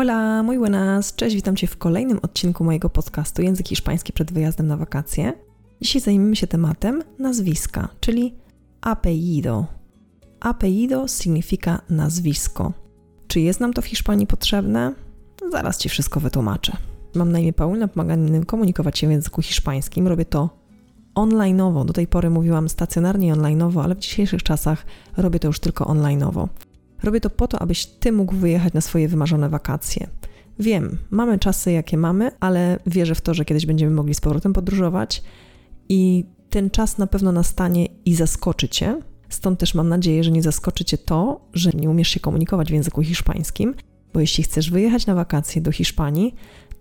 Hola, muy buenas, cześć, witam Cię w kolejnym odcinku mojego podcastu Język Hiszpański przed wyjazdem na wakacje. Dzisiaj zajmiemy się tematem nazwiska, czyli apellido. Apellido significa nazwisko. Czy jest nam to w Hiszpanii potrzebne? Zaraz Ci wszystko wytłumaczę. Mam na imię Paulina, pomagam innym komunikować się w języku hiszpańskim. Robię to onlineowo. Do tej pory mówiłam stacjonarnie i onlineowo, ale w dzisiejszych czasach robię to już tylko onlineowo. Robię to po to, abyś ty mógł wyjechać na swoje wymarzone wakacje. Wiem, mamy czasy jakie mamy, ale wierzę w to, że kiedyś będziemy mogli z powrotem podróżować i ten czas na pewno nastanie i zaskoczy cię. Stąd też mam nadzieję, że nie zaskoczy cię to, że nie umiesz się komunikować w języku hiszpańskim, bo jeśli chcesz wyjechać na wakacje do Hiszpanii,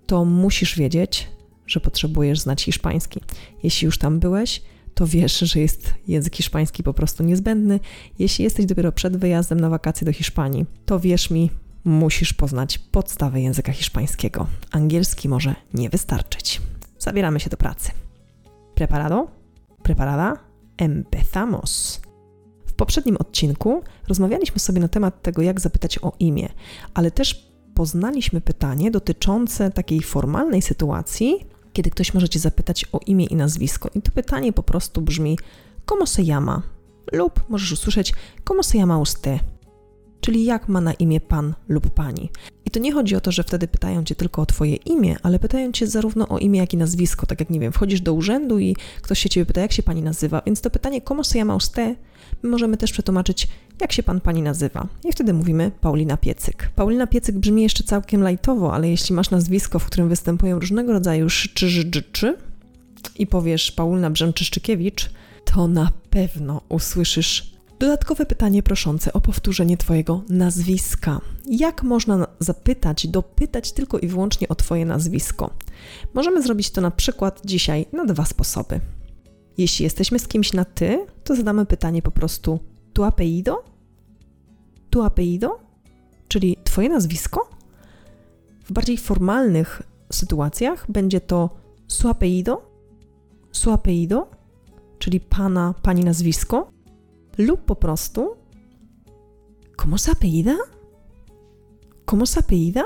to musisz wiedzieć, że potrzebujesz znać hiszpański. Jeśli już tam byłeś, to wiesz, że jest język hiszpański po prostu niezbędny. Jeśli jesteś dopiero przed wyjazdem na wakacje do Hiszpanii, to wierz mi, musisz poznać podstawy języka hiszpańskiego. Angielski może nie wystarczyć. Zabieramy się do pracy. Preparado? Preparada? Empezamos! W poprzednim odcinku rozmawialiśmy sobie na temat tego, jak zapytać o imię, ale też poznaliśmy pytanie dotyczące takiej formalnej sytuacji, kiedy ktoś może cię zapytać o imię i nazwisko. I to pytanie po prostu brzmi: ¿Cómo se llama? Lub możesz usłyszeć: ¿Cómo se llama usted? Czyli jak ma na imię pan lub pani. I to nie chodzi o to, że wtedy pytają cię tylko o twoje imię, ale pytają cię zarówno o imię, jak i nazwisko. Tak jak nie wiem, wchodzisz do urzędu i ktoś się ciebie pyta, jak się pani nazywa. Więc to pytanie, ¿Cómo se llama usted? My możemy też przetłumaczyć, jak się pan pani nazywa. I wtedy mówimy Paulina Piecyk. Paulina Piecyk brzmi jeszcze całkiem lajtowo, ale jeśli masz nazwisko, w którym występują różnego rodzaju szczyżdżyczy i powiesz Paulina Brzęczyszczykiewicz, to na pewno usłyszysz Dodatkowe pytanie proszące o powtórzenie Twojego nazwiska. Jak można zapytać, dopytać tylko i wyłącznie o Twoje nazwisko? Możemy zrobić to na przykład dzisiaj na dwa sposoby. Jeśli jesteśmy z kimś na ty, to zadamy pytanie po prostu tu apellido? Tu? Czyli Twoje nazwisko? W bardziej formalnych sytuacjach będzie to su apellido? Su? Czyli pana, pani nazwisko? Lub po prostu ¿Cómo se apellida? ¿Cómo se apellida?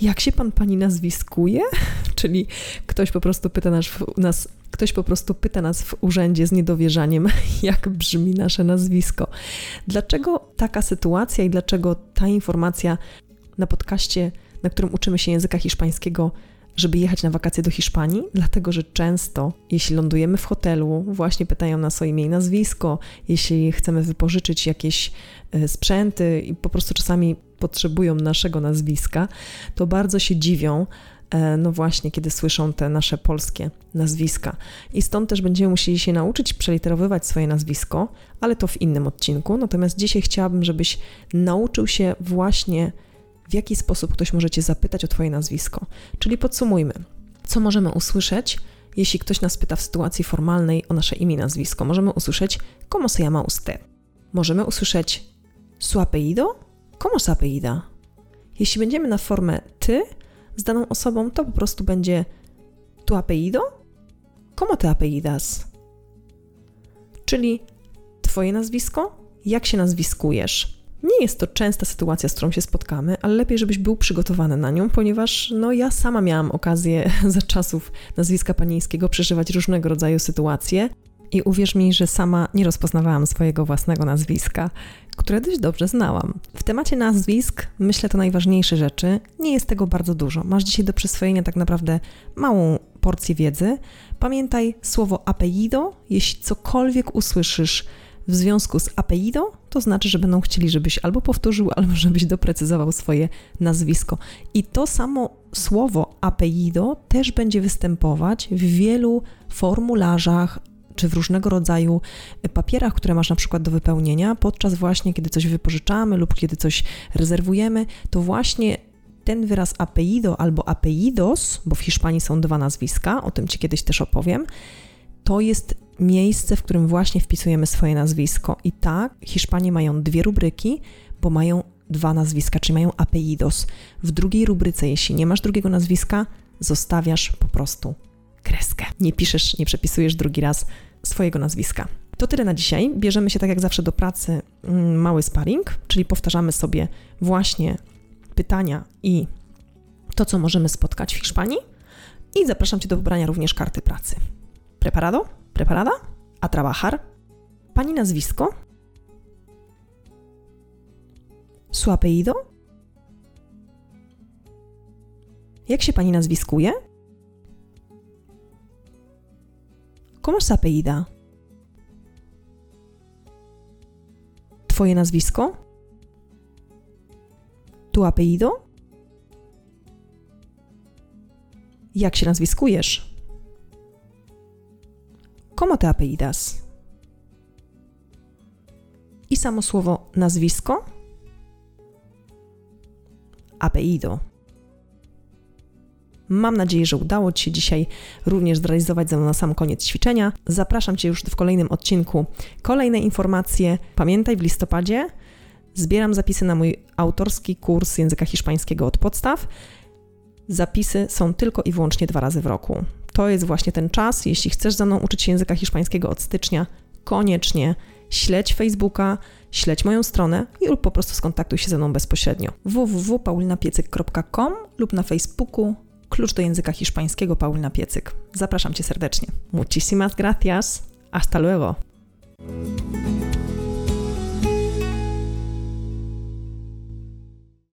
Jak się pan pani nazwiskuje? Czyli ktoś po prostu pyta nas, nas, ktoś po prostu pyta nas w urzędzie z niedowierzaniem, jak brzmi nasze nazwisko. Dlaczego taka sytuacja i dlaczego ta informacja na podcaście, na którym uczymy się języka hiszpańskiego, żeby jechać na wakacje do Hiszpanii, dlatego że często, jeśli lądujemy w hotelu, właśnie pytają nas o imię i nazwisko, jeśli chcemy wypożyczyć jakieś e, sprzęty i po prostu czasami potrzebują naszego nazwiska, to bardzo się dziwią, e, no właśnie, kiedy słyszą te nasze polskie nazwiska. I stąd też będziemy musieli się nauczyć przeliterowywać swoje nazwisko, ale to w innym odcinku. Natomiast dzisiaj chciałabym, żebyś nauczył się właśnie w jaki sposób ktoś może Cię zapytać o Twoje nazwisko. Czyli podsumujmy, co możemy usłyszeć, jeśli ktoś nas pyta w sytuacji formalnej o nasze imię i nazwisko. Możemy usłyszeć ¿Cómo se llama usted? Możemy usłyszeć su apellido? ¿Cómo se apellida? Jeśli będziemy na formę ty z daną osobą, to po prostu będzie tu apellido? ¿Cómo te apellidas? Czyli Twoje nazwisko? Jak się nazwiskujesz? Nie jest to częsta sytuacja, z którą się spotkamy, ale lepiej, żebyś był przygotowany na nią, ponieważ no, ja sama miałam okazję za czasów nazwiska panieńskiego przeżywać różnego rodzaju sytuacje i uwierz mi, że sama nie rozpoznawałam swojego własnego nazwiska, które dość dobrze znałam. W temacie nazwisk myślę to najważniejsze rzeczy. Nie jest tego bardzo dużo. Masz dzisiaj do przyswojenia tak naprawdę małą porcję wiedzy. Pamiętaj słowo apellido, jeśli cokolwiek usłyszysz w związku z apellido, to znaczy, że będą chcieli, żebyś albo powtórzył, albo żebyś doprecyzował swoje nazwisko. I to samo słowo apellido też będzie występować w wielu formularzach czy w różnego rodzaju papierach, które masz na przykład do wypełnienia, podczas właśnie, kiedy coś wypożyczamy lub kiedy coś rezerwujemy, to właśnie ten wyraz apellido albo apellidos, bo w Hiszpanii są dwa nazwiska, o tym Ci kiedyś też opowiem, to jest miejsce, w którym właśnie wpisujemy swoje nazwisko. I tak, Hiszpanie mają dwie rubryki, bo mają dwa nazwiska, czyli mają apellidos. W drugiej rubryce, jeśli nie masz drugiego nazwiska, zostawiasz po prostu kreskę. Nie piszesz, nie przepisujesz drugi raz swojego nazwiska. To tyle na dzisiaj. Bierzemy się tak jak zawsze do pracy mm, mały sparring, czyli powtarzamy sobie właśnie pytania i to, co możemy spotkać w Hiszpanii. I zapraszam Cię do wybrania również karty pracy. Preparado? Preparada? A trabajar? Pani nazwisko? Su apellido? Jak się pani nazwiskuje? ¿Cómo se apellida? Twoje nazwisko? Tu apellido? Jak się nazwiskujesz? ¿Cómo te apellidas? I samo słowo nazwisko? Apellido. Mam nadzieję, że udało Ci się dzisiaj również zrealizować ze mną na sam koniec ćwiczenia. Zapraszam Cię już w kolejnym odcinku. Kolejne informacje. Pamiętaj, w listopadzie zbieram zapisy na mój autorski kurs języka hiszpańskiego od podstaw. Zapisy są tylko i wyłącznie dwa razy w roku. To jest właśnie ten czas. Jeśli chcesz ze mną uczyć się języka hiszpańskiego od stycznia, koniecznie śledź Facebooka, śledź moją stronę i lub po prostu skontaktuj się ze mną bezpośrednio. www.paulinapiecyk.com lub na Facebooku Klucz do języka hiszpańskiego Paulina Piecyk. Zapraszam Cię serdecznie. Muchísimas gracias. Hasta luego.